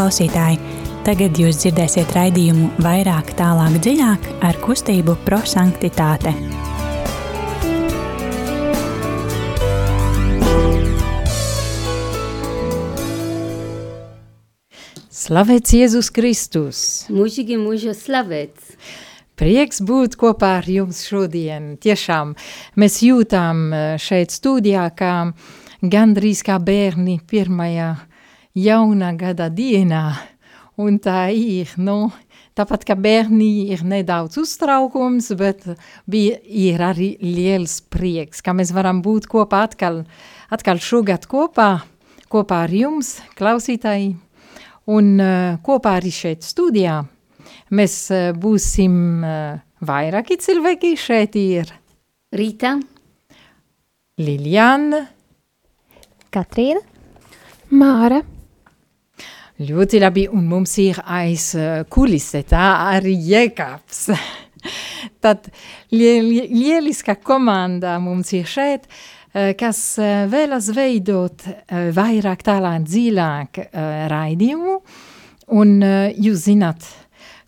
klausītāji! Tagad jūs dzirdēsiet raidījumu vairāk, tālāk, dziļāk ar kustību prosanktitāte. Slavēts Jēzus Kristus! Mūžīgi mūža slavēts! Prieks būt kopā ar jums šodien. Tiešām mēs jūtam eh, šeit studijā, kā gandrīz kā bērni pirmajā jauna gada dienā, un tā ir, nu, tāpat kā bērni ir nedaudz uztraukums, bet bija, ir arī liels prieks, ka mēs varam būt kopā atkal, atkal šogad kopā, kopā ar jums, klausītāji, un uh, kopā arī šeit studijā. Mēs uh, būsim uh, vairāki cilvēki šeit ir. Rīta. Liliana. Katrīna. Māra. Ļoti labi, un mums ir aiz uh, kulise, tā arī Jēkabs. Tad liel, lieliska komanda mums ir šeit, uh, kas uh, vēlas veidot vairāk tālāk dziļāk raidījumu, un jūs zināt,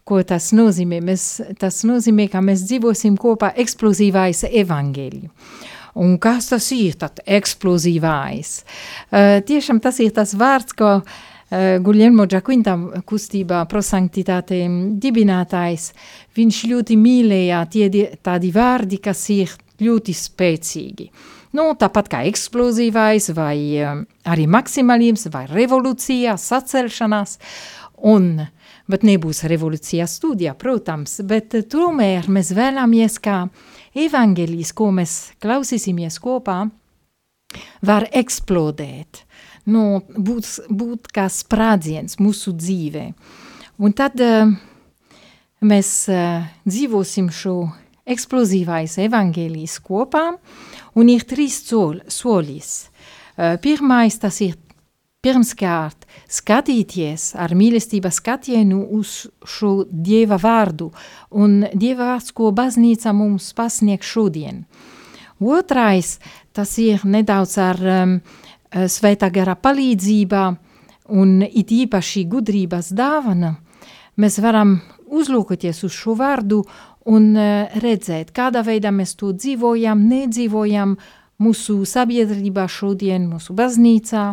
ko tas nozīmē. Mēs, tas nozīmē, ka mēs dzīvosim kopā eksplozīvais evaņģēļu. Un kas tas ir, tad eksplozīvais? Uh, tiešām tas ir tas vārds, ko Uh, Guglielmo Giaquinta kustībā prosanktitāte dibinātājs, viņš ļoti mīlēja tie tādi vārdi, kas ir ļoti spēcīgi. Nu, tāpat kā eksplozīvais, vai um, arī maksimālisms, vai revolūcija, sacelšanās, un, bet nebūs revolūcija studijā, protams, bet tomēr mēs vēlamies, kā evangelijas, ko mēs klausīsimies kopā, var eksplodēt nu, būt, būt kā sprādziens mūsu dzīvē. Un tad uh, mēs uh, dzīvosim šo eksplozīvais evaņģēlijs kopā, un ir trīs solis. Uh, pirmais tas ir pirmskārt skatīties ar mīlestība skatienu uz šo Dieva vārdu, un Dieva vārds, ko baznīca mums pasnieg šodien. Otrais, tas ir nedaudz ar um, svētā gara palīdzībā un it īpaši gudrības dāvana, mēs varam uzlūkoties uz šo vārdu un eh, redzēt, kādā veidā mēs to dzīvojam, nedzīvojam mūsu sabiedrībā šodien, mūsu baznīcā,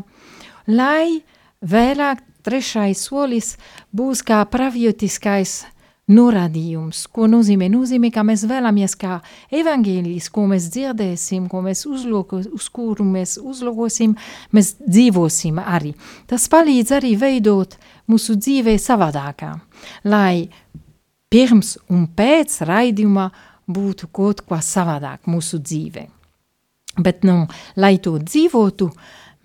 lai vēlāk trešais solis būs kā praviotiskais norādījums, ko nozīmē? Nozīmē, ka mēs vēlamies kā evaņģēlijs, ko mēs dzirdēsim, ko mēs uzloko, uz kuru mēs uzlokosim, mēs dzīvosim arī. Tas palīdz arī veidot mūsu dzīvē savādākā, lai pirms un pēc raidījuma būtu kaut ko savādāk mūsu dzīvē. Bet, nu, lai to dzīvotu,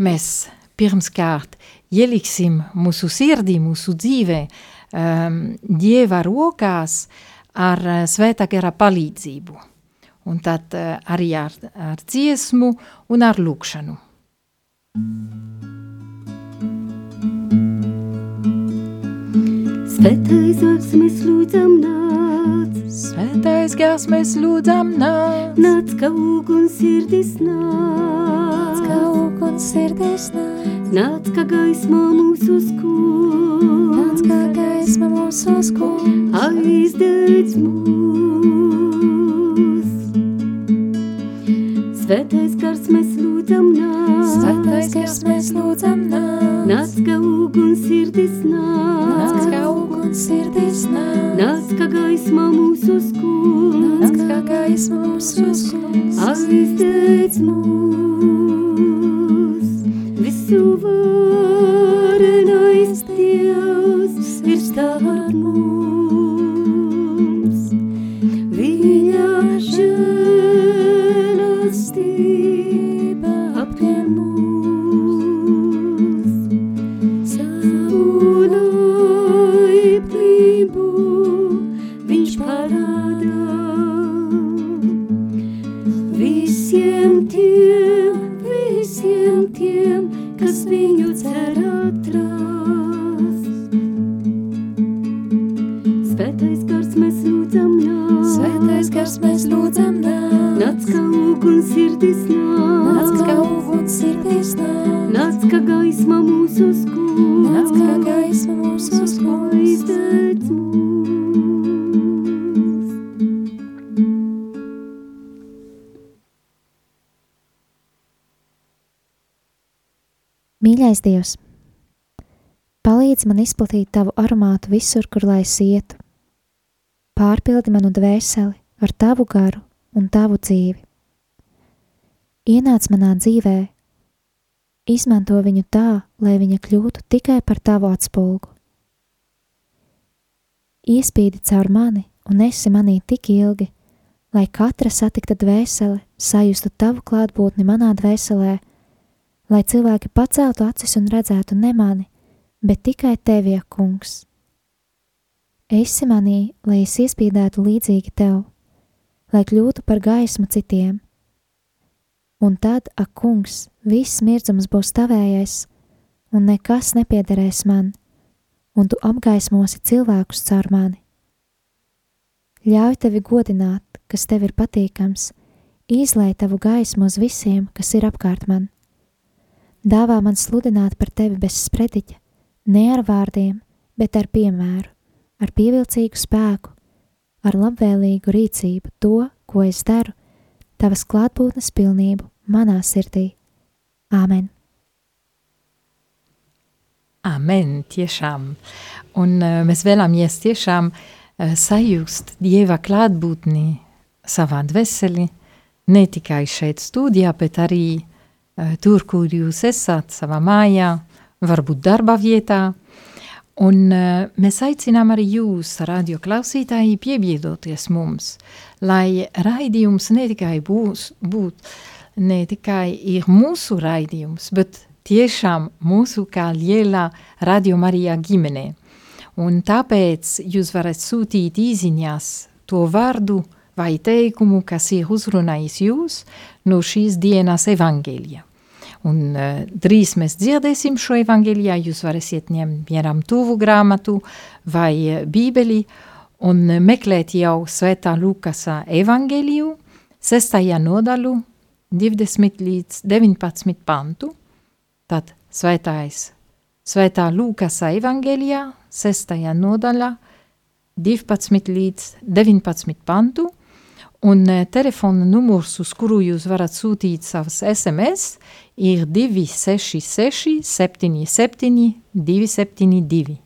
mēs pirmskārt ieliksim mūsu sirdī, mūsu dzīvē, uh, um, Dieva rokās ar uh, svētā gara palīdzību. Un tad uh, arī ar, ar dziesmu un ar lūkšanu. Svētais gars mēs lūdzam nāc, Svētais gars mēs lūdzam nāc, nāc kā uguns sirdis nāc, kā uguns sirdis nāc, nāc kā gaisma mūsu skūr, nāc kā gaisma mūsu skūr, aizdedz mūs. Svētais gars mēs lūdzam nāc, Svētais gars mēs lūdzam nāc, nāc kā uguns sirdis nāc, nāc mūsu Mīļais Dievs, palīdzi man izplatīt tavu aromātu visur, kur lai es ietu. Pārpildi manu dvēseli ar tavu garu un tavu dzīvi. Ienāc manā dzīvē, izmanto viņu tā, lai viņa kļūtu tikai par tavu atspulgu. Iespīdi caur mani un esi manī tik ilgi, lai katra satikta dvēsele sajustu tavu klātbūtni manā dvēselē, lai cilvēki paceltu acis un redzētu ne mani, bet tikai tevi, kungs. Esi manī, lai es iespīdētu līdzīgi tev, lai kļūtu par gaismu citiem. Un tad, ak, kungs, viss mirdzums būs tavējais, un nekas nepiederēs man, un tu apgaismosi cilvēkus caur mani. Ļauj tevi godināt, kas tev ir patīkams, izlai tavu gaismu uz visiem, kas ir apkārt man. Dāvā man sludināt par tevi bez sprediķa, ne ar vārdiem, bet ar piemēru, ar pievilcīgu spēku, ar labvēlīgu rīcību, to, ko es daru, tavas klātbūtnes pilnību manā sirdī. Āmen! Amen, tiešām. Un uh, mēs vēlamies tiešām uh, sajust Dieva klātbūtni savā dvēselī, ne tikai šeit studijā, bet arī uh, tur, kur jūs esat, savā mājā, varbūt darba vietā. Un uh, mēs aicinām arī jūs, radio klausītāji, piebiedroties mums, lai raidījums ne tikai būs, būt, ne tikai ir mūsu raidījums, bet tiešām mūsu kā lielā Radio Marija ģimene. Un tāpēc jūs varat sūtīt īziņās to vārdu vai teikumu, kas ir uzrunājis jūs no šīs dienas evaņģēlija. Un uh, drīz mēs dzirdēsim šo evaņģēlijā, jūs varēsiet ņemt piemēram tuvu grāmatu vai uh, bībeli un uh, meklēt jau svētā Lukasa evaņģēliju, sestajā nodaļu, 20 līdz 19 pantu, Tad svētājs, svētā Lūkasa evangelijā, sestajā nodaļā, 12 līdz 19 pantu, un eh, telefona numurs, uz kuru jūs varat sūtīt savas SMS, ir 266 77 272.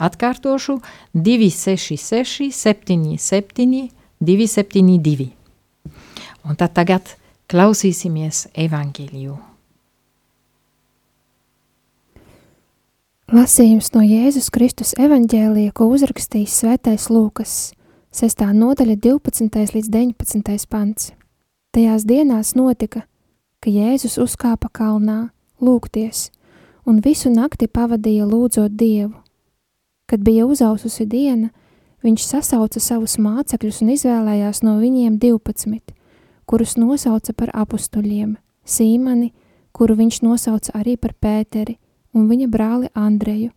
Atkārtošu 266 77 272. Un tad tagad klausīsimies evaņģēliju. Lasījums no Jēzus Kristus evaņģēlija, ko uzrakstījis svētais Lūkas, 6. nodaļa 12. līdz 19. pants. Tajās dienās notika, ka Jēzus uzkāpa kalnā, lūgties, un visu nakti pavadīja lūdzot Dievu. Kad bija uzaususi diena, viņš sasauca savus mācekļus un izvēlējās no viņiem 12, kurus nosauca par apustuļiem, Sīmani, kuru viņš nosauca arī par Pēteri, un viņa brāli Andreju,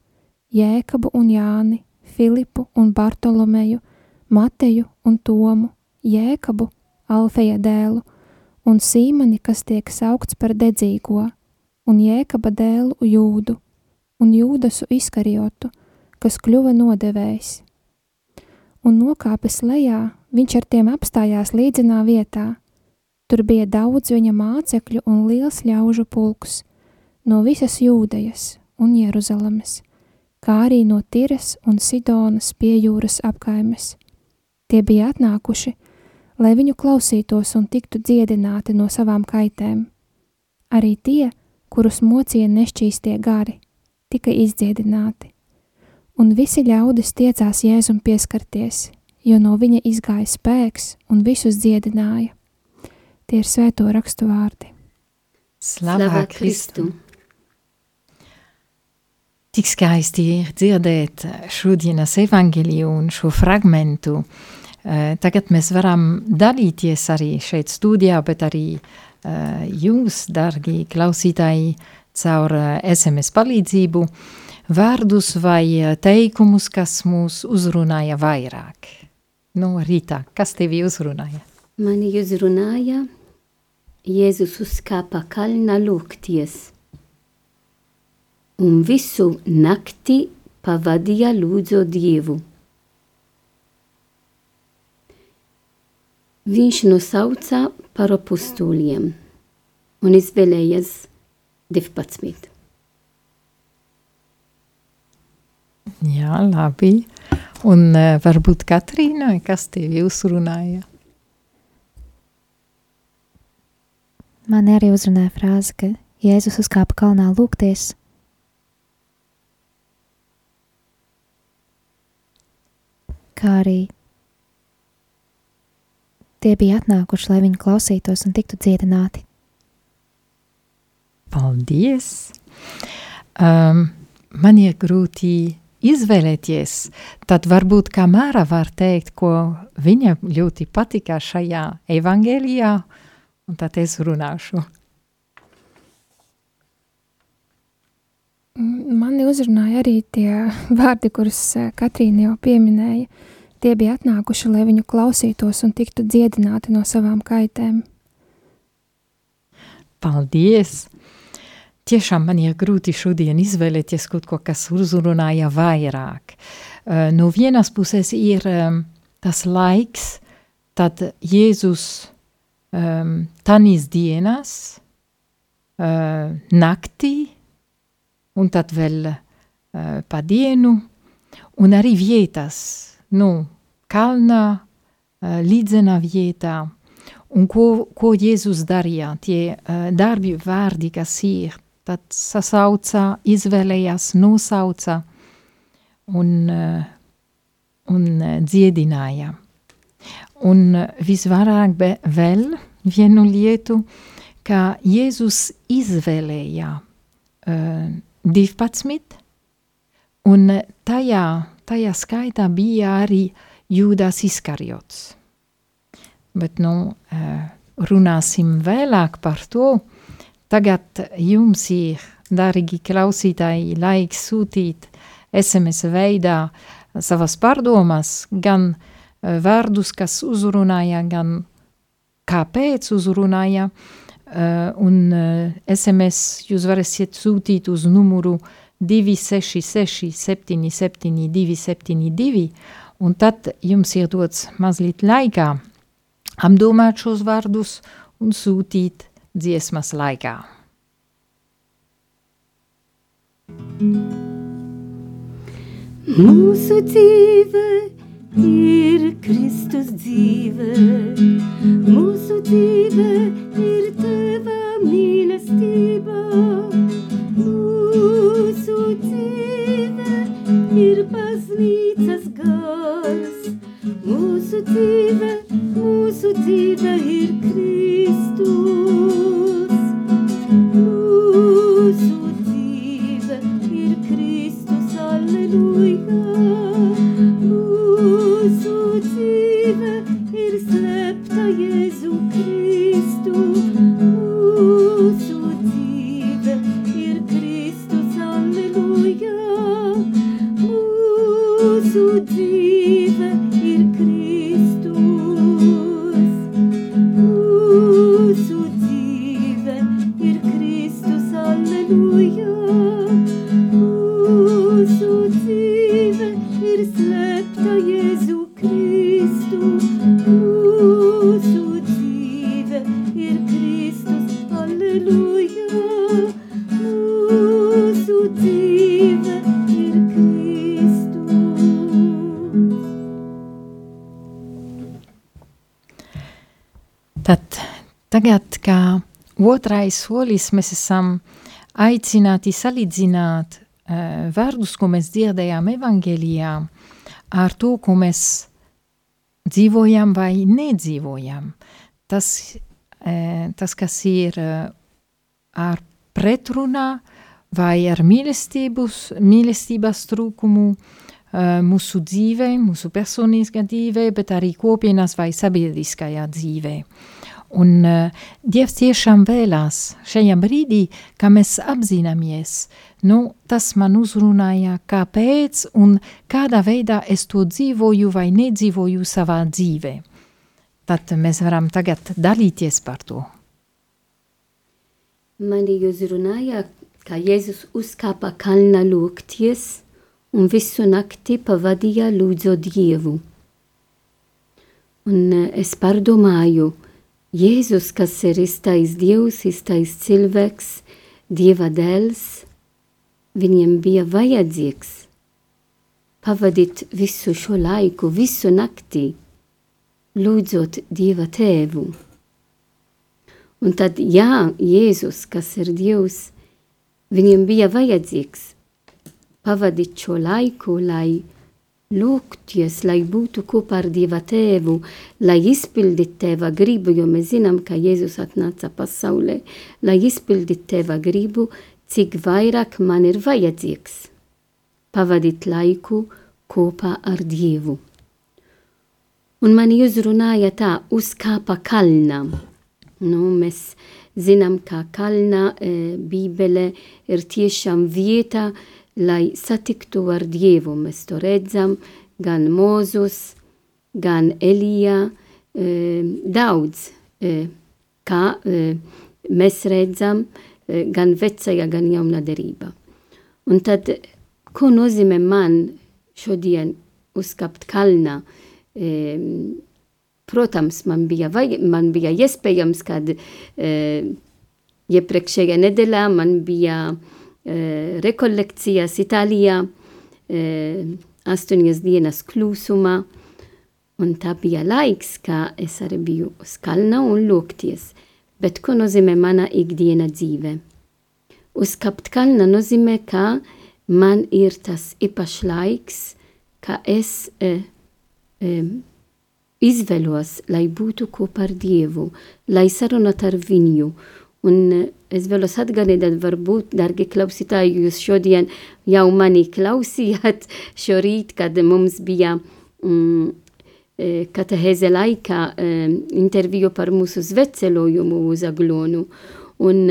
Jēkabu un Jāni, Filipu un Bartolomeju, Mateju un Tomu, Jēkabu, Alfeja dēlu, un Sīmani, kas tiek saukts par dedzīgo, un Jēkaba dēlu Jūdu, un Jūdasu Iskariotu, kas kļuva nodevējs. Un nokāpes lejā, viņš ar tiem apstājās līdzenā vietā. Tur bija daudz viņa mācekļu un liels ļaužu pulks – no visas Jūdejas un Jeruzalemes, kā arī no Tires un Sidonas pie jūras apkaimes. Tie bija atnākuši, lai viņu klausītos un tiktu dziedināti no savām kaitēm. Arī tie, kurus mocīja nešķīstie gari, tika izdziedināti. Un visi ļaudis tiecās Jēzum pieskarties, jo no viņa izgāja spēks un visus dziedināja. Tie ir svēto rakstu vārdi. Slavā Kristu! Tik skaisti ir dzirdēt šodienas evaņģēliju un šo fragmentu. Uh, tagad mēs varam dalīties arī šeit studijā, bet arī uh, jūs, dargi klausītāji, caur SMS palīdzību, vārdus vai teikumus, kas mūs uzrunāja vairāk. No rītā, kas tevi uzrunāja? Mani uzrunāja Jēzus uzkāpa kalna lūgties un visu nakti pavadīja lūdzo Dievu. Viņš nosauca par apustuliem un izvēlējās 12. Jā, labi. Un uh, varbūt Katrīnai, kas tev uzrunāja? Man arī uzrunāja frāze, ka Jēzus uzkāpa kalnā lūgties. Kā arī tie bija atnākuši, lai viņi klausītos un tiktu dziedināti. Paldies! Um, man ir grūti izvēlēties, tad varbūt kā Māra var teikt, ko viņa ļoti patika šajā evangēlijā, un tad es runāšu. Mani uzrunāja arī tie vārdi, kurus eh, Katrīna jau pieminēja. Tie bija atnākuši, lai viņu klausītos un tiktu dziedināti no savām kaitēm. Paldies! Tiešām man ir grūti šodien izvēlēties kaut ko, kas uzrunāja vairāk. Uh, no vienas puses ir um, tas laiks, tad Jēzus um, tanīs dienas, uh, naktī, un tad vēl uh, pa dienu, un arī vietas, nu, kalnā, uh, līdzenā vietā, un ko, ko Jēzus darīja, tie uh, darbi vārdi, kas ir, tad sasauca, izvēlējās, nosauca un, uh, un uh, dziedināja. Un uh, visvairāk be, vēl vienu lietu, ka Jēzus izvēlēja uh, 12, un tajā, tajā skaitā bija arī Jūdas Iskariots. Bet, nu, runāsim vēlāk par to. Tagad jums ir, darīgi klausītāji, laiks sūtīt SMS veidā savas pārdomas, gan vārdus, kas uzrunāja, gan kāpēc uzrunāja, un SMS jūs varēsiet sūtīt uz numuru 266 77 272, un tad jums ir dots mazliet laikā apdomāt šos vārdus un sūtīt dziesmas laikā. Mūsu dzīve ir Kristus dzīve, mūsu dzīve ir Teva mīlestība. Mūsu dzīve ir baznīcas gars, mūsu dzīve, mūsu dzīve ir Kristus. Mūsu dzīve ir Kristus, aleluja. Mūsu dzīve ir slēpta Jēzu otrais solis, mēs esam aicināti salīdzināt uh, vārdus, ko mēs dzirdējām evangelijā, ar to, ko mēs dzīvojam vai nedzīvojam. Tas, uh, tas kas ir uh, ar pretrunā vai ar mīlestības, trūkumu uh, mūsu dzīvē, mūsu personiskā dzīvē, bet arī kopienas vai sabiedriskajā dzīvē. Un uh, Dievs tiešām vēlās šajā brīdī, ka mēs apzināmies, nu, tas man uzrunāja, kāpēc un kādā veidā es to dzīvoju vai nedzīvoju savā dzīvē. Tad mēs varam tagad dalīties par to. Mani uzrunāja, ka Jēzus uzkāpa kalnā lūgties, un visu nakti pavadīja lūdzot Dievu. Un eh, es pārdomāju, Jēzus, kas ir iztais Dievs, iztais cilvēks, Dieva dēls, viņiem bija vajadzīgs pavadīt visu šo laiku, visu nakti, lūdzot Dieva tēvu. Un tad, jā, Jēzus, kas ir Dievs, viņiem bija vajadzīgs pavadīt šo laiku, lai lūgties, lai būtu kopā ar Dieva tēvu, lai izpildītu tēva gribu, jo mēs zinām, ka Jēzus atnāca pasaulē, lai izpildītu tēva gribu, cik vairāk man ir vajadzīgs pavadīt laiku kopā ar Dievu. Un mani uzrunāja tā, uzkāpa kalnā. Nu, mēs zinām, ka kalnā e, bībele ir tiešām vieta, lai satiktu ar Dievu. Mēs to redzam gan Mūzus, gan Elija, e, daudz, e, kā e, mēs redzam, e, gan vecajā, gan jaunā derībā. Un tad, ko nozīmē man šodien uzkapt kalnā? E, protams, man bija, vai, man bija iespējams, kad e, iepriekšējā nedēļā man bija e, rekolekcijas Itālijā, e, astoņas dienas klusumā, un tā bija laiks, kā es arī biju uz kalna un lūgties. Bet ko nozīmē mana ikdiena dzīve? Uzkapt kalna nozīmē, ka man ir tas īpašs laiks, ka es e, e, izvēlos, lai būtu kopā ar Dievu, lai sarunātu ar viņu. Un es vēlos atgādināt, varbūt, darbie klausītāji, jūs šodien jau mani klausījāt šorīt, kad mums bija mm, katehēze laikā interviju par mūsu sveceļojumu uz Aglonu. Un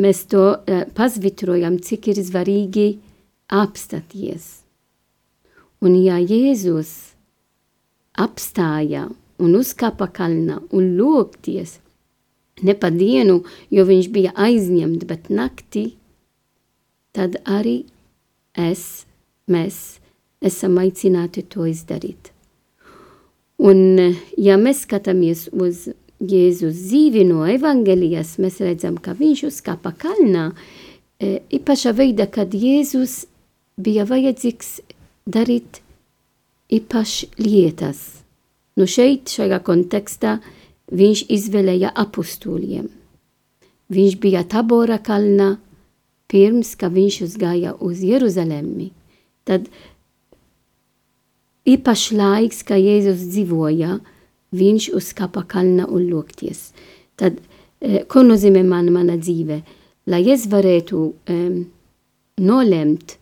mēs to pasvitrojam, cik ir svarīgi apstāties. Un ja Jēzus apstāja un uzkāpa kalnā un lūgties, ne pa dienu, jo viņš bija aizņemts, bet naktī, tad arī es, mēs esam aicināti to izdarīt. Un, ja mēs skatāmies uz Jēzus dzīvi no evangelijas, mēs redzam, ka viņš uzkāpa kalnā, e, īpašā veidā, kad Jēzus bija vajadzīgs darīt īpaši lietas. Nu šeit, šajā kontekstā, viņš izvēlēja apustuliem. Viņš bija Tabora kalnā, pirms, ka viņš uzgāja uz Jeruzalemi. Tad īpaši laiks, ka Jēzus dzīvoja, viņš uzkāpa kalnā un lūgties. Tad, eh, ko nozīmē man mana dzīve? Lai es varētu um, nolemt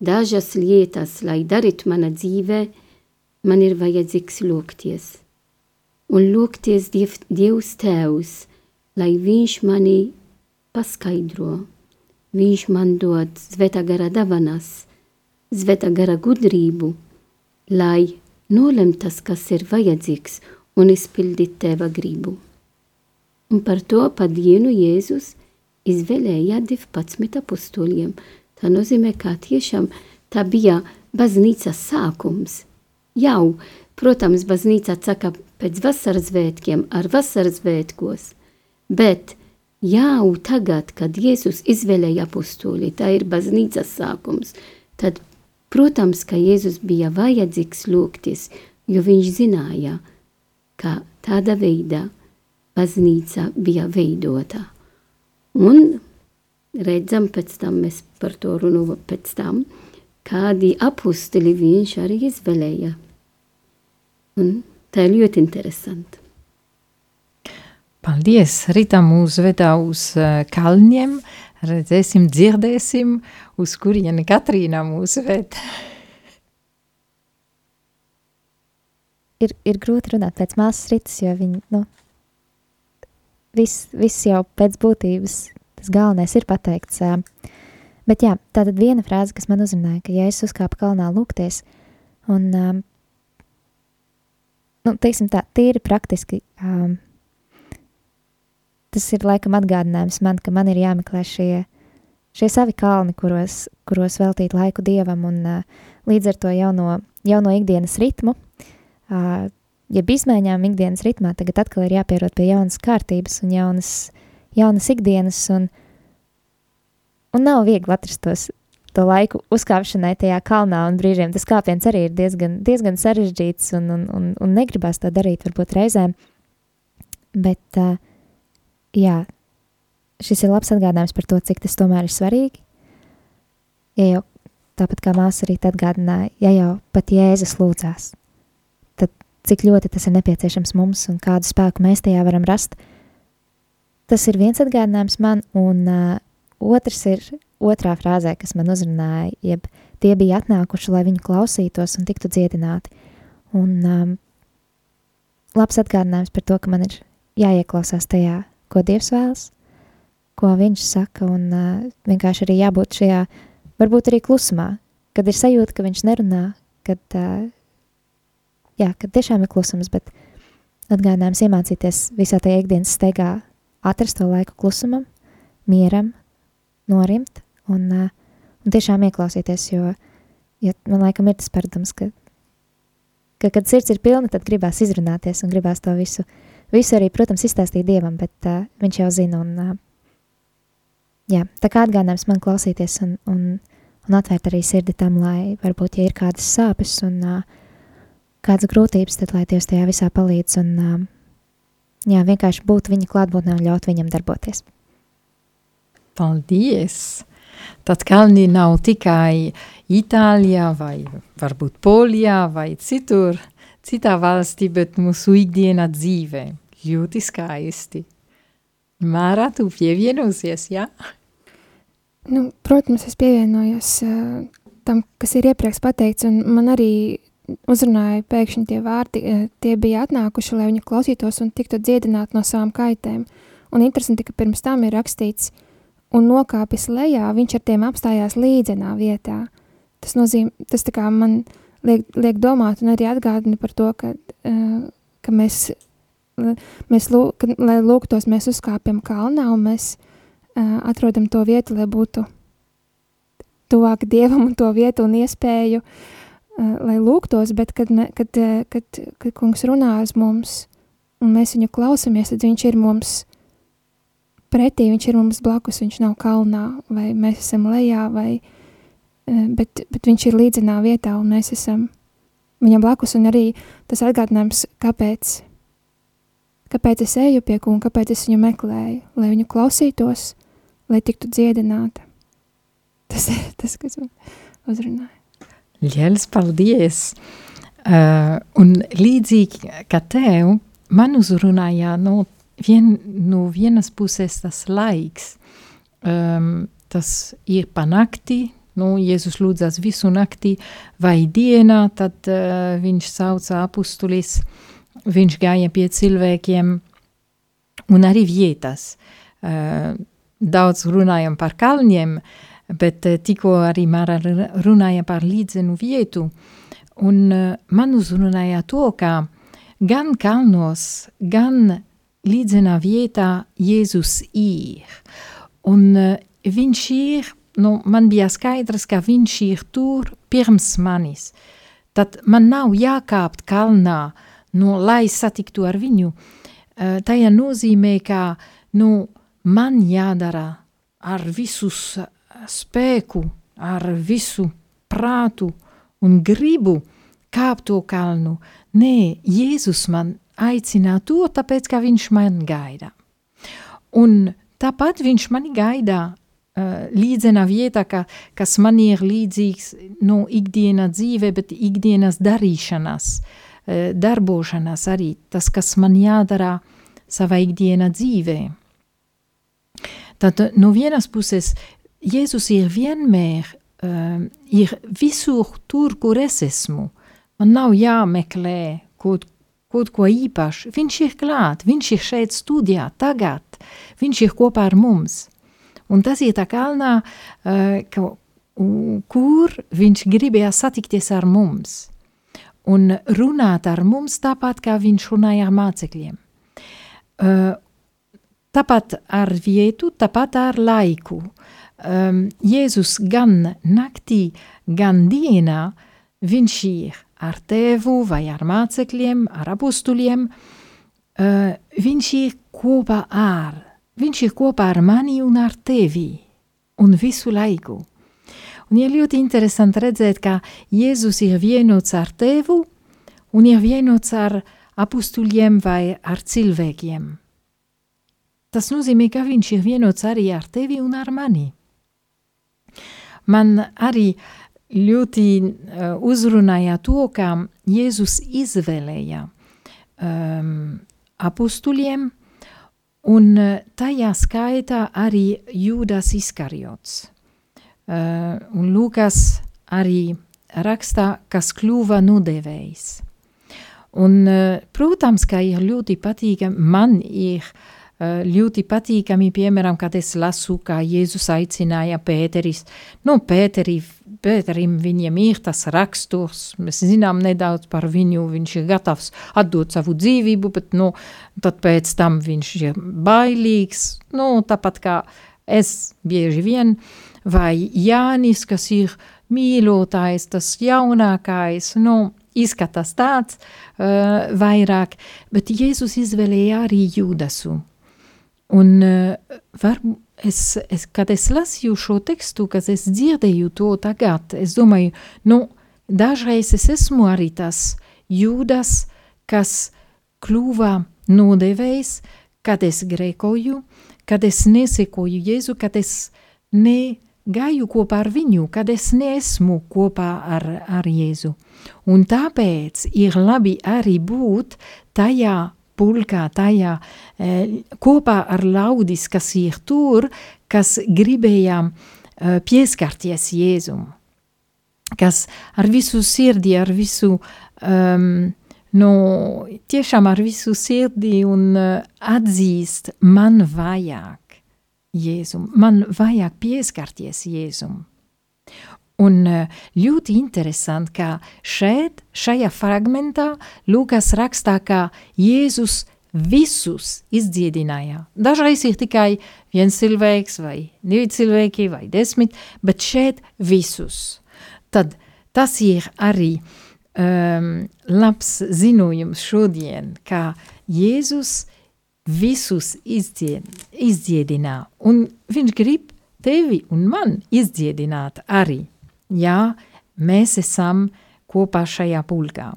dažas lietas, lai darītu mana dzīve, man ir vajadzīgs lūgties. Un lūgties diev, Dievs Tēvs, lai Viņš mani paskaidro, Viņš man dod svētā gara davanas, svētā gara gudrību, lai nolemtas, kas ir vajadzīgs un izpildīt Tēva gribu. Un par to pa dienu Jēzus izvēlēja 12 apostoliem. Tā nozīmē, ka tiešām tā bija baznīcas sākums – jau, protams, baznīca saka pēc vasaras svētkiem ar vasaras svētkos, bet jau tagad, kad Jēzus izvēlēja apostoli, tā ir baznīcas sākums, tad, protams, ka Jēzus bija vajadzīgs lūgties, jo viņš zināja, ka tāda veida baznīca bija veidota. Un redzam pēc tam, mēs par to runājam pēc tam, kādi apustili viņš arī izvēlēja. Un tā ir ļoti interesanti. Paldies! Rītā mūs vedā uz uh, kalņiem, redzēsim, dzirdēsim, uz kurieni Katrīna mūs ved. ir, ir grūti runāt pēc māsas ritas, jo viņi, nu, viss, viss jau pēc būtības, tas galvenais ir pateikts. Uh, Bet jā, tā tad viena frāze, kas man uzrunāja, ka ja es uzkāpu kalnā lūgties, un, um, nu, teiksim tā, tīri praktiski, um, tas ir laikam atgādinājums man, ka man ir jāmeklē šie šie savi kalni, kuros, kuros veltīt laiku dievam un uh, līdz ar to jauno, jauno ikdienas ritmu, uh, jeb izmaiņām ikdienas ritmā, tagad atkal ir jāpierot pie jaunas kārtības un jaunas, jaunas ikdienas, un, un nav viegli atrast tos, to laiku uzkāpšanai tajā kalnā, un brīžiem tas kāpiens arī ir diezgan, diezgan sarežģīts, un, un, un, un negribās to darīt varbūt reizēm, bet, uh, jā, šis ir labs atgādinājums par to, cik tas tomēr ir svarīgi. Ja jau tāpat kā māsa arī atgādināja, ja jau pat Jēzus lūdzās, tad cik ļoti tas ir nepieciešams mums un kādu spēku mēs tajā varam rast. Tas ir viens atgādinājums man, un uh, otrs ir otrā frāzē, kas man uzrunāja, jeb tie bija atnākuši, lai viņu klausītos un tiktu dziedināti. Un um, labs atgādinājums par to, ka man ir jāieklausās tajā, ko Dievs vēlas, ko viņš saka, un uh, vienkārši arī jābūt šajā, varbūt arī klusumā, kad ir sajūta, ka viņš nerunā, kad, uh, jā, kad tiešām ir klusums, bet atgādinājums iemācīties visā tajā ikdienas steigā atrast to laiku klusumam, mieram, norimt un, un tiešām ieklausīties, jo, jo man laikam ir tas paradums, ka, ka, kad sirds ir pilna, tad gribās izrunāties un gribās to visu, visu arī, protams, izstāstīt Dievam, bet uh, viņš jau zina un, uh, jā, tā kā atgādinājums man klausīties un, un, un atvērt arī sirdi tam, lai varbūt, ja ir kādas sāpes un uh, kādas grūtības, tad lai Dievs tajā visā palīdz un, uh, jā, vienkārši būt viņa klātbūtnē un ļaut viņam darboties. Paldies! Tad kalni nav tikai Itālijā vai varbūt Polijā vai citur, citā valstī, bet mūsu ikdienā dzīvē. Ļoti skaisti. Mārā, tu pievienosies, jā? Ja? Nu, protams, es pievienojos uh, tam, kas ir iepriekš pateikts, un man arī uzrunāja pēkšņi tie vārdi, uh, tie bija atnākuši, lai viņi klausītos un tiktu dziedināti no savām kaitēm. Un interesanti, ka pirms tam ir rakstīts, uh, un nokāpis lejā, viņš ar tiem apstājās līdzenā vietā. Tas nozīmē, tas tā kā man liek, liek domāt un arī atgādina par to, ka, uh, ka mēs, mēs lūk, ka, lai lūgtos, mēs uzkāpjam kalnā un mēs uh, atrodam to vietu, lai būtu tuvāk Dievam un to vietu un iespēju, uh, lai lūgtos, bet kad, me, kad, kad, kad kungs runā ar mums un mēs viņu klausamies, tad viņš ir mums pretī viņš ir mums blakus, viņš nav kalnā, vai mēs esam lejā, vai, e, bet, bet viņš ir līdzenā vietā, un mēs esam viņam blakus, un arī tas atgādinājums, kāpēc, kāpēc es eju pie kunga, kāpēc es viņu meklēju, lai viņu klausītos, lai tiktu dziedināta. Tas ir tas, kas man uzrunāja. Liels paldies! Uh, un līdzīgi kā tev, man uzrunāja no vien, no vienas puses tas laiks, um, tas ir pa nakti, nu, Jēzus lūdzas visu nakti vai dienā, tad uh, viņš sauca apustulis, viņš gāja pie cilvēkiem un arī vietas. Uh, daudz runājam par kalniem, bet uh, tikko arī Mara runāja par līdzenu vietu, un uh, man uzrunāja to, ka gan kalnos, gan līdzenā vietā Jēzus ir. Un uh, viņš ir, nu, man bija skaidrs, ka viņš ir tur pirms manis. Tad man nav jākāpt kalnā, nu, lai satiktu ar viņu. Uh, tajā nozīmē, ka nu, man jādara ar visu spēku, ar visu prātu un gribu kāpt to kalnu. Nē, Jēzus man aicina to, tāpēc, ka viņš man gaida. Un tāpat viņš mani gaida uh, līdzenā vietā, ka, kas man ir līdzīgs no ikdienas dzīve, bet ikdienas darīšanas, uh, darbošanas arī, tas, kas man jādara savā ikdienā dzīvē. Tad no vienas puses Jēzus ir vienmēr, uh, ir visur tur, kur es esmu. Man nav jāmeklē kaut kaut ko īpašu. Viņš ir klāt, viņš ir šeit studijā, tagad, viņš ir kopā ar mums. Un tas ir tā kalnā, uh, ka, kur viņš gribēja satikties ar mums un runāt ar mums tāpat, kā viņš runāja ar mācekļiem. Uh, tāpat ar vietu, tāpat ar laiku. um, Jēzus gan naktī, gan dienā, viņš ir ar tēvu vai ar mācekļiem, ar apustuļiem, uh, viņš ir kopā ar, viņš ir kopā ar mani un ar tevi, un visu laiku. Un ir ļoti interesanti redzēt, ka Jēzus ir vienots ar tevu un ir vienots ar apustuļiem vai ar cilvēkiem. Tas nozīmē, ka viņš ir vienots arī ar tevi un ar mani. Man arī ļoti uh, uzrunāja to, ka Jēzus izvēlēja um, apustuļiem, un uh, tajā skaitā arī Jūdas Iskariots. Uh, un Lūkas arī rakstā, kas kļuva nudevējs. Un, uh, protams, ka ir ļoti patīkami, man ir uh, ļoti patīkami, piemēram, kad es lasu, kā Jēzus aicināja Pēteris. Nu, Pēteri, Pēterim viņam ir tas raksturs, mēs zinām nedaudz par viņu, viņš ir gatavs atdot savu dzīvību, bet, nu, tad pēc tam viņš ir bailīgs, nu, tāpat kā es bieži vien, vai Jānis, kas ir mīļotājs, tas jaunākais, nu, izskatās tāds uh, vairāk, bet Jēzus izvēlēja arī Jūdasu. Un uh, var, es, es, kad es lasīju šo tekstu, kad es dzirdēju to tagad, es domāju, nu, dažreiz es esmu arī tas Jūdas, kas kļuva nodevējs, kad es grēkoju, kad es nesekoju Jēzu, kad es ne gāju kopā ar viņu, kad es neesmu kopā ar, ar Jēzu. Un tāpēc ir labi arī būt tajā pulkā, tajā kopā ar laudis, kas ir tur, kas gribēja e, pieskarties Jēzum, kas ar visu sirdi, ar visu, um, no, tiešām ar visu sirdi un uh, atzīst man vajag Jēzum, man vajag pieskarties Jēzum. Un eh, ļoti interesanti, ka šeit, šajā fragmentā, Lūkas rakstā, ka Jēzus visus izdziedināja. Dažreiz ir tikai viens cilvēks vai divi cilvēki vai desmit, bet šeit visus. Tad tas ir arī um, labs zinojums šodien, ka Jēzus visus izdzied, izdziedinā, un viņš grib tevi un man izdziedināt arī, ja mēs esam kopā šajā pulkā.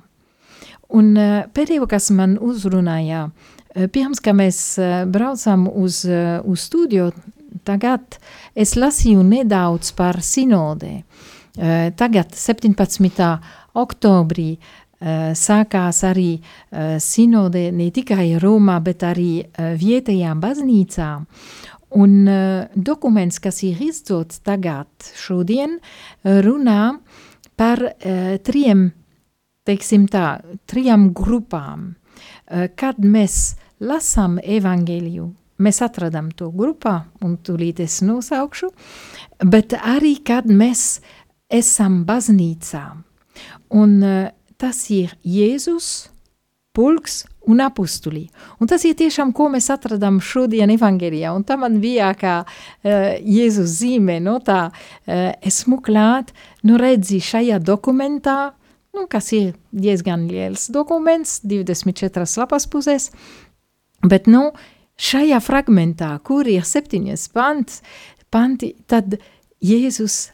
Un uh, pēdējo, kas man uzrunāja, uh, pirms, ka mēs uh, braucam uz, uz studio, tagad es lasīju nedaudz par sinodē. Tagad 17. oktobrī Eh, sākās arī sinode ne tikai Romā, bet arī vietējām baznīcām. Un uh, dokuments, kas ir izdots tagad šodien, runā par uh, trim, teiksim tā, trijām grupām. Uh, kad mēs lasām evaņģēliju, mēs atradam to grupā, un tūlīt es nosaukšu, bet arī, kad mēs esam baznīcā. Un uh, tas ir Jēzus, pulks un apustulī. Un tas ir tiešām, ko mēs atradām šodien evangerijā, un tā man bija kā uh, Jēzus zīme, no tā uh, esmu klāt, nu redzi šajā dokumentā, nu, kas ir diezgan liels dokuments, 24 lapas pusēs, bet, nu, šajā fragmentā, kur ir septiņas pants, panti, tad Jēzus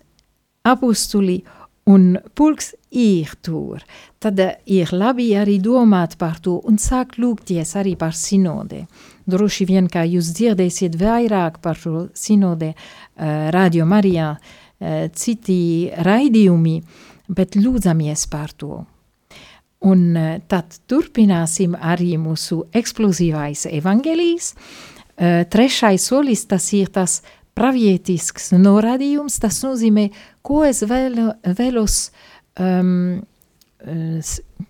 apustulī un pulks ir tur. Tad eh, ir labi arī domāt par to un sākt lūgties arī par sinodē. Droši vien, kā jūs dzirdēsiet vairāk par šo sinodē uh, Radio Marijā, uh, citi raidījumi, bet lūdzamies par to. Un uh, tad turpināsim arī mūsu eksplozīvais evaņģēlijs. Uh, trešais solis tas ir tas pravietisks norādījums, tas nozīmē, ko es vēlu, vēlos, um,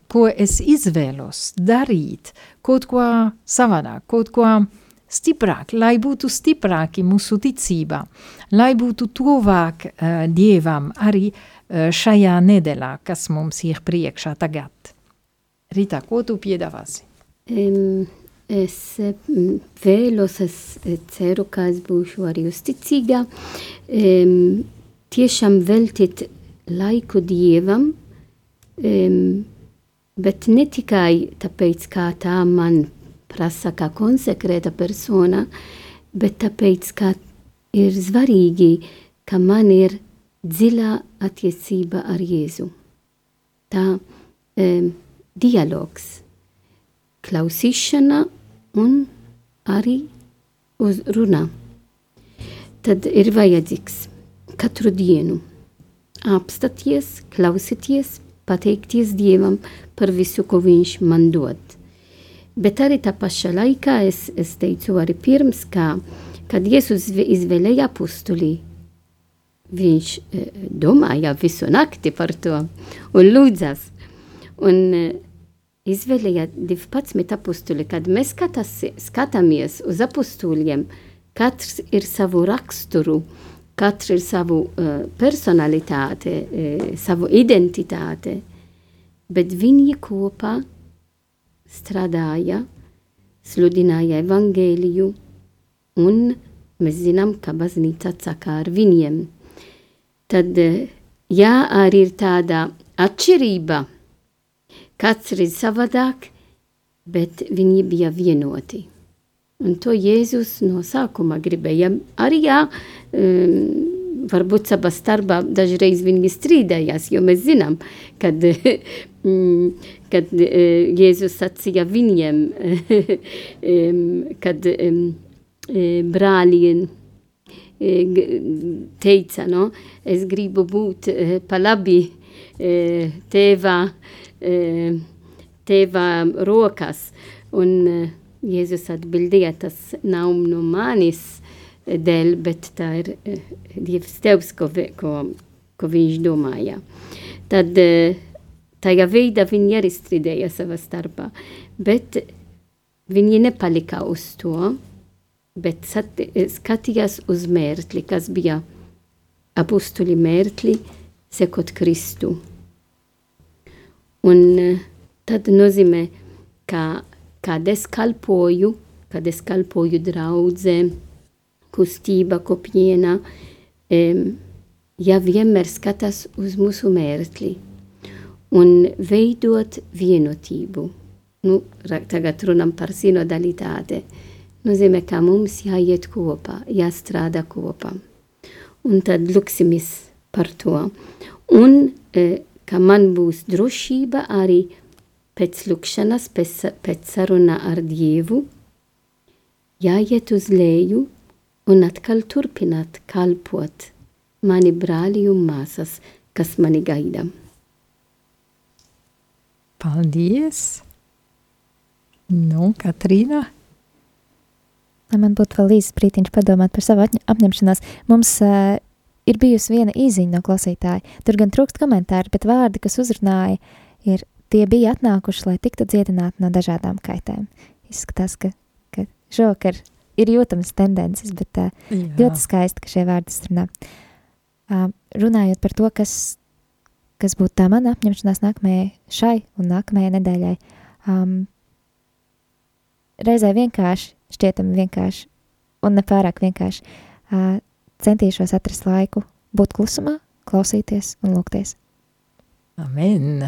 ko es izvēlos darīt, kaut ko savādāk, kaut ko stiprāk, lai būtu stiprāki mūsu ticībā, lai būtu tuvāk uh, Dievam arī uh, šajā nedēļā, kas mums ir priekšā tagad. Rita, ko tu piedāvāsi? Um, es mm, vēlos, es ceru, ka es būšu arī uzticīga, um, tiešām veltīt laiku Dievam, um, bet ne tikai tāpēc, kā tā man prasa kā konsekrēta persona, bet tāpēc, ka ir svarīgi, ka man ir dziļā attiecība ar Jēzu. Tā um, dialogs, klausīšana un arī uzrunā. Tad ir vajadzīgs katru dienu apstāties, klausīties, pateikties Dievam par visu, ko Viņš man dod. Bet arī tā pašā laikā es, es teicu arī pirms, ka, kad Jēzus izvēlēja apustulī, viņš eh, domāja visu nakti par to un lūdzas. Un eh, izvēlēja 12 apustuli, kad mēs skatās, skatāmies uz apustuliem, katrs ir savu raksturu, katrs ir savu uh, personalitāti, uh, savu identitāti, bet viņi kopā strādāja, sludināja evangēliju, un mēs zinām, ka baznīca atsaka ar viņiem. Tad, jā, arī ir tāda atšķirība, katrs ir savādāk, bet viņi bija vienoti. Un to Jēzus no sākuma gribēja arī, jā, um, varbūt savā starpā dažreiz viņi strīdējās, jo mēs zinām, kad, mm, kad eh, Jēzus sacīja viņiem, kad brāļiem eh, teica, no, es gribu būt eh, pa labi tēvā, tēvā rokas, un Jēzus atbildēja, tas nav no manis, dēļ, bet tā ir Dievs Tevs, ko, ko, ko viņš domāja. Tad tajā veidā viņi arī strīdēja savā starpā, bet viņi nepalika uz to, bet skatījās uz mērķi, kas bija apustuli mērķi, sekot Kristu. Un uh, tad nozīmē, ka kad es kalpoju, kad es kalpoju draudzēm, kustība, kopiena, um, ja vienmēr skatās uz mūsu mērķi un veidot vienotību. Nu, tagad runam par sinodalitāti. Nozīmē, ka mums jāiet kopā, jāstrādā kopā. Un tad lūksimies par to. Un e, ka man būs drošība arī pēc lūkšanas, pēc, pēc saruna ar Dievu, jāiet uz leju un atkal turpināt kalpot mani brāļi un māsas, kas mani gaida. Paldies! Nu, Katrīna? Man būtu vēl īsts brītiņš padomāt par savu apņemšanos. Mums uh, ir bijusi viena īziņa no klausītāja. Tur gan trūkst komentāri, bet vārdi, kas uzrunāja, ir tie bija atnākuši, lai tiktu dziedināti no dažādām kaitēm. Izskatās, ka, ka šovakar ir jūtamas tendences, bet uh, Jā. ļoti skaisti, ka šie vārdi runā. Uh, runājot par to, kas, kas būtu tā mana apņemšanās nākamajai šai un nākamajai nedēļai, um, reizē vienkārši, šķietami vienkārši, un nepārāk vienkārši, uh, centīšos atrast laiku būt klusumā, klausīties un lūgties. Amen!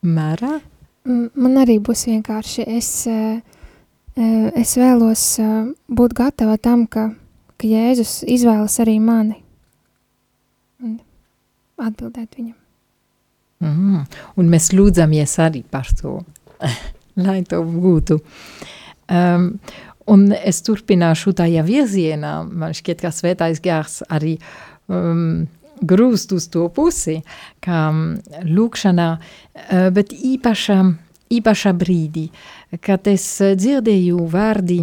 Mērā? Man arī būs vienkārši. Es, eh, eh, es vēlos eh, būt gatava tam, ka, ka Jēzus izvēlas arī mani. Un atbildēt viņam. Mm, un mēs lūdzamies arī par to, lai to būtu. Um, un es turpināšu tajā virzienā. Man šķiet, ka svētais gars arī um, grūst uz to pusi, kā mm, lūkšanā, eh, bet īpašā, īpašā brīdī, kad es dzirdēju vārdi,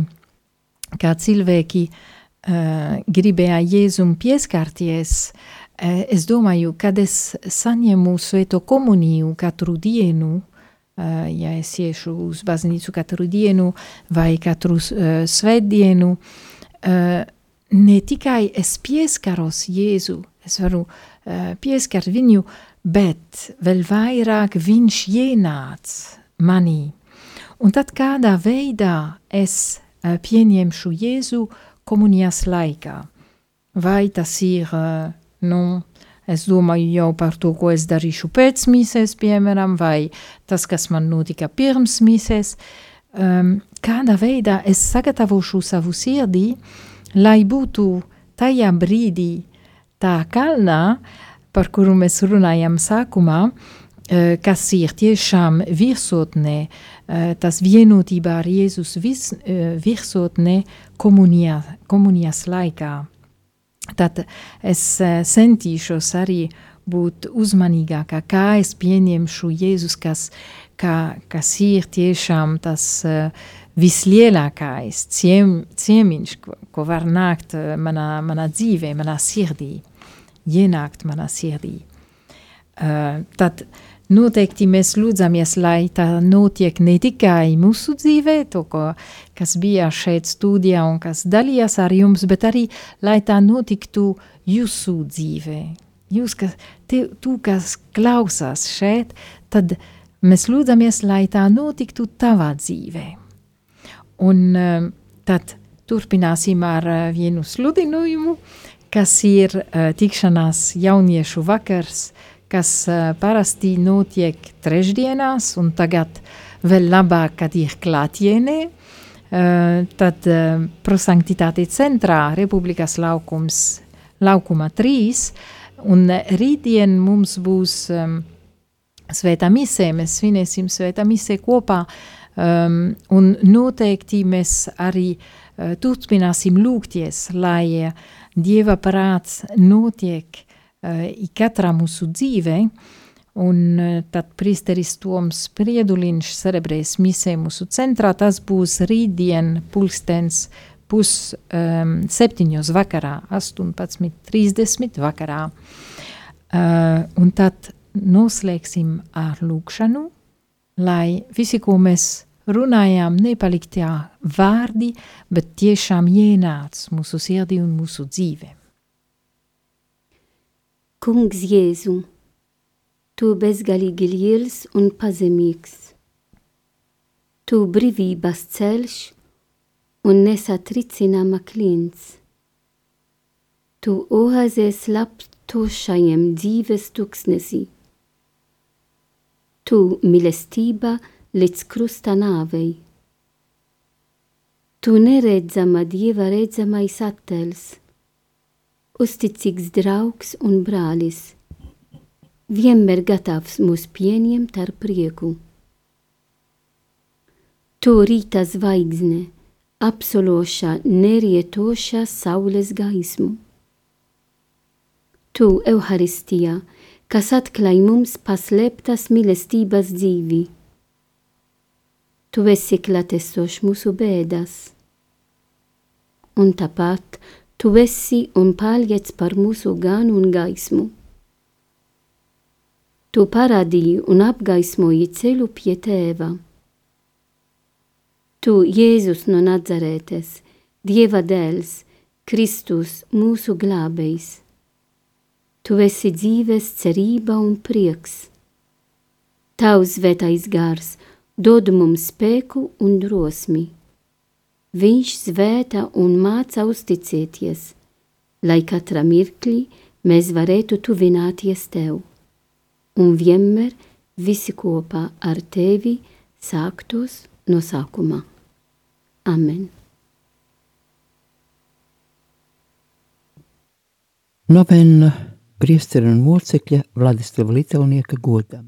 kā cilvēki uh, gribēja Jēzum pieskarties, uh, es domāju, kad es saņemu svēto komuniju katru dienu, uh, ja es iešu uz baznīcu katru dienu vai katru uh, svētdienu, uh, ne tikai es pieskaros Jēzu, es varu uh, pieskart viņu, bet vēl vairāk viņš ienāc manī. Un tad kādā veidā es uh, pieņemšu Jēzu komunijas laikā. Vai tas ir, uh, nu, es domāju jau par to, ko es darīšu pēc mīsēs, piemēram, vai tas, kas man notika pirms mīsēs, um, kādā veidā es sagatavošu savu sirdī, lai būtu tajā brīdī tā kalnā, par kuru mēs runājam sākumā, uh, kas ir tiešām virsotnē, uh, tas vienotībā ar Jēzus vis, uh, virsotnē komunijā, komunijas laikā. Tad es centīšos arī būt uzmanīgākā, kā es pieņemšu Jēzus, kas, kā, kas ir tiešām tas uh, vislielākais ciem, ciemiņš, ko, ko var nākt manā, manā dzīvē, manā sirdī, ienākt manā sirdī. Uh, tad Noteikti mēs lūdzamies, lai tā notiek ne tikai mūsu dzīvē, to, ko, kas bija šeit studijā un kas dalījās ar jums, bet arī, lai tā notiktu jūsu dzīvē. Jūs, kas, te, tu, kas klausās šeit, tad mēs lūdzamies, lai tā notiktu tavā dzīvē. Un uh, tad turpināsim ar uh, vienu sludinājumu, kas ir uh, tikšanās jauniešu vakars kas uh, parasti notiek trešdienās, un tagad vēl labāk, kad ir klātienē. Uh, tad uh, prosanktitāte centrā Republikas laukums, laukuma trīs, un rītdien mums būs um, svētā misē, mēs svinēsim svētā misē kopā, um, un noteikti mēs arī uh, turpināsim lūgties, lai uh, Dieva prāts notiek katrā mūsu dzīvē, un uh, tad priesteris Toms Prieduliņš celebrēs misē mūsu centrā, tas būs rītdien pulkstens pus um, septiņos vakarā, 18.30 vakarā. Uh, un tad noslēgsim ar lūkšanu, lai visi, ko mēs runājām, nepaliktie vārdi, bet tiešām ienāc mūsu sirdī un mūsu dzīvēm. Kungs Jēzu, tu bezgalīgi liels un pazemīgs. Tu brīvības ceļš un nesatricināma klients. Tu oāzēs laptošajiem dzīves tuksnesī. Tu mīlestība līdz krusta nāvei. Tu neredzama dieva redzamais attēls uzticīgs draugs un brālis, vienmēr gatavs mūs pieņemt ar prieku. Tu rīta zvaigzne, apsološā nerietošā saules gaismu. Tu, Euharistijā, kas atklāj mums paslēptas mīlestības dzīvi. Tu esi klātesošs mūsu bēdas, un tāpat Tu esi un paliec par mūsu ganu un gaismu. Tu parādīji un apgaismoji ceļu pie tēva. Tu, Jēzus no Nazarētes, Dieva dēls, Kristus, mūsu glābējs. Tu esi dzīves cerība un prieks. Tavs svētais gars dod mums spēku un drosmi. Viņš svēta un māca uzticēties, lai katrā mirklī mēs varētu tuvināties tev, un vienmēr visi kopā ar tevi sāktos no sākuma. Amen! Novena priestera un mocekļa Vladislava Litaunieka godam.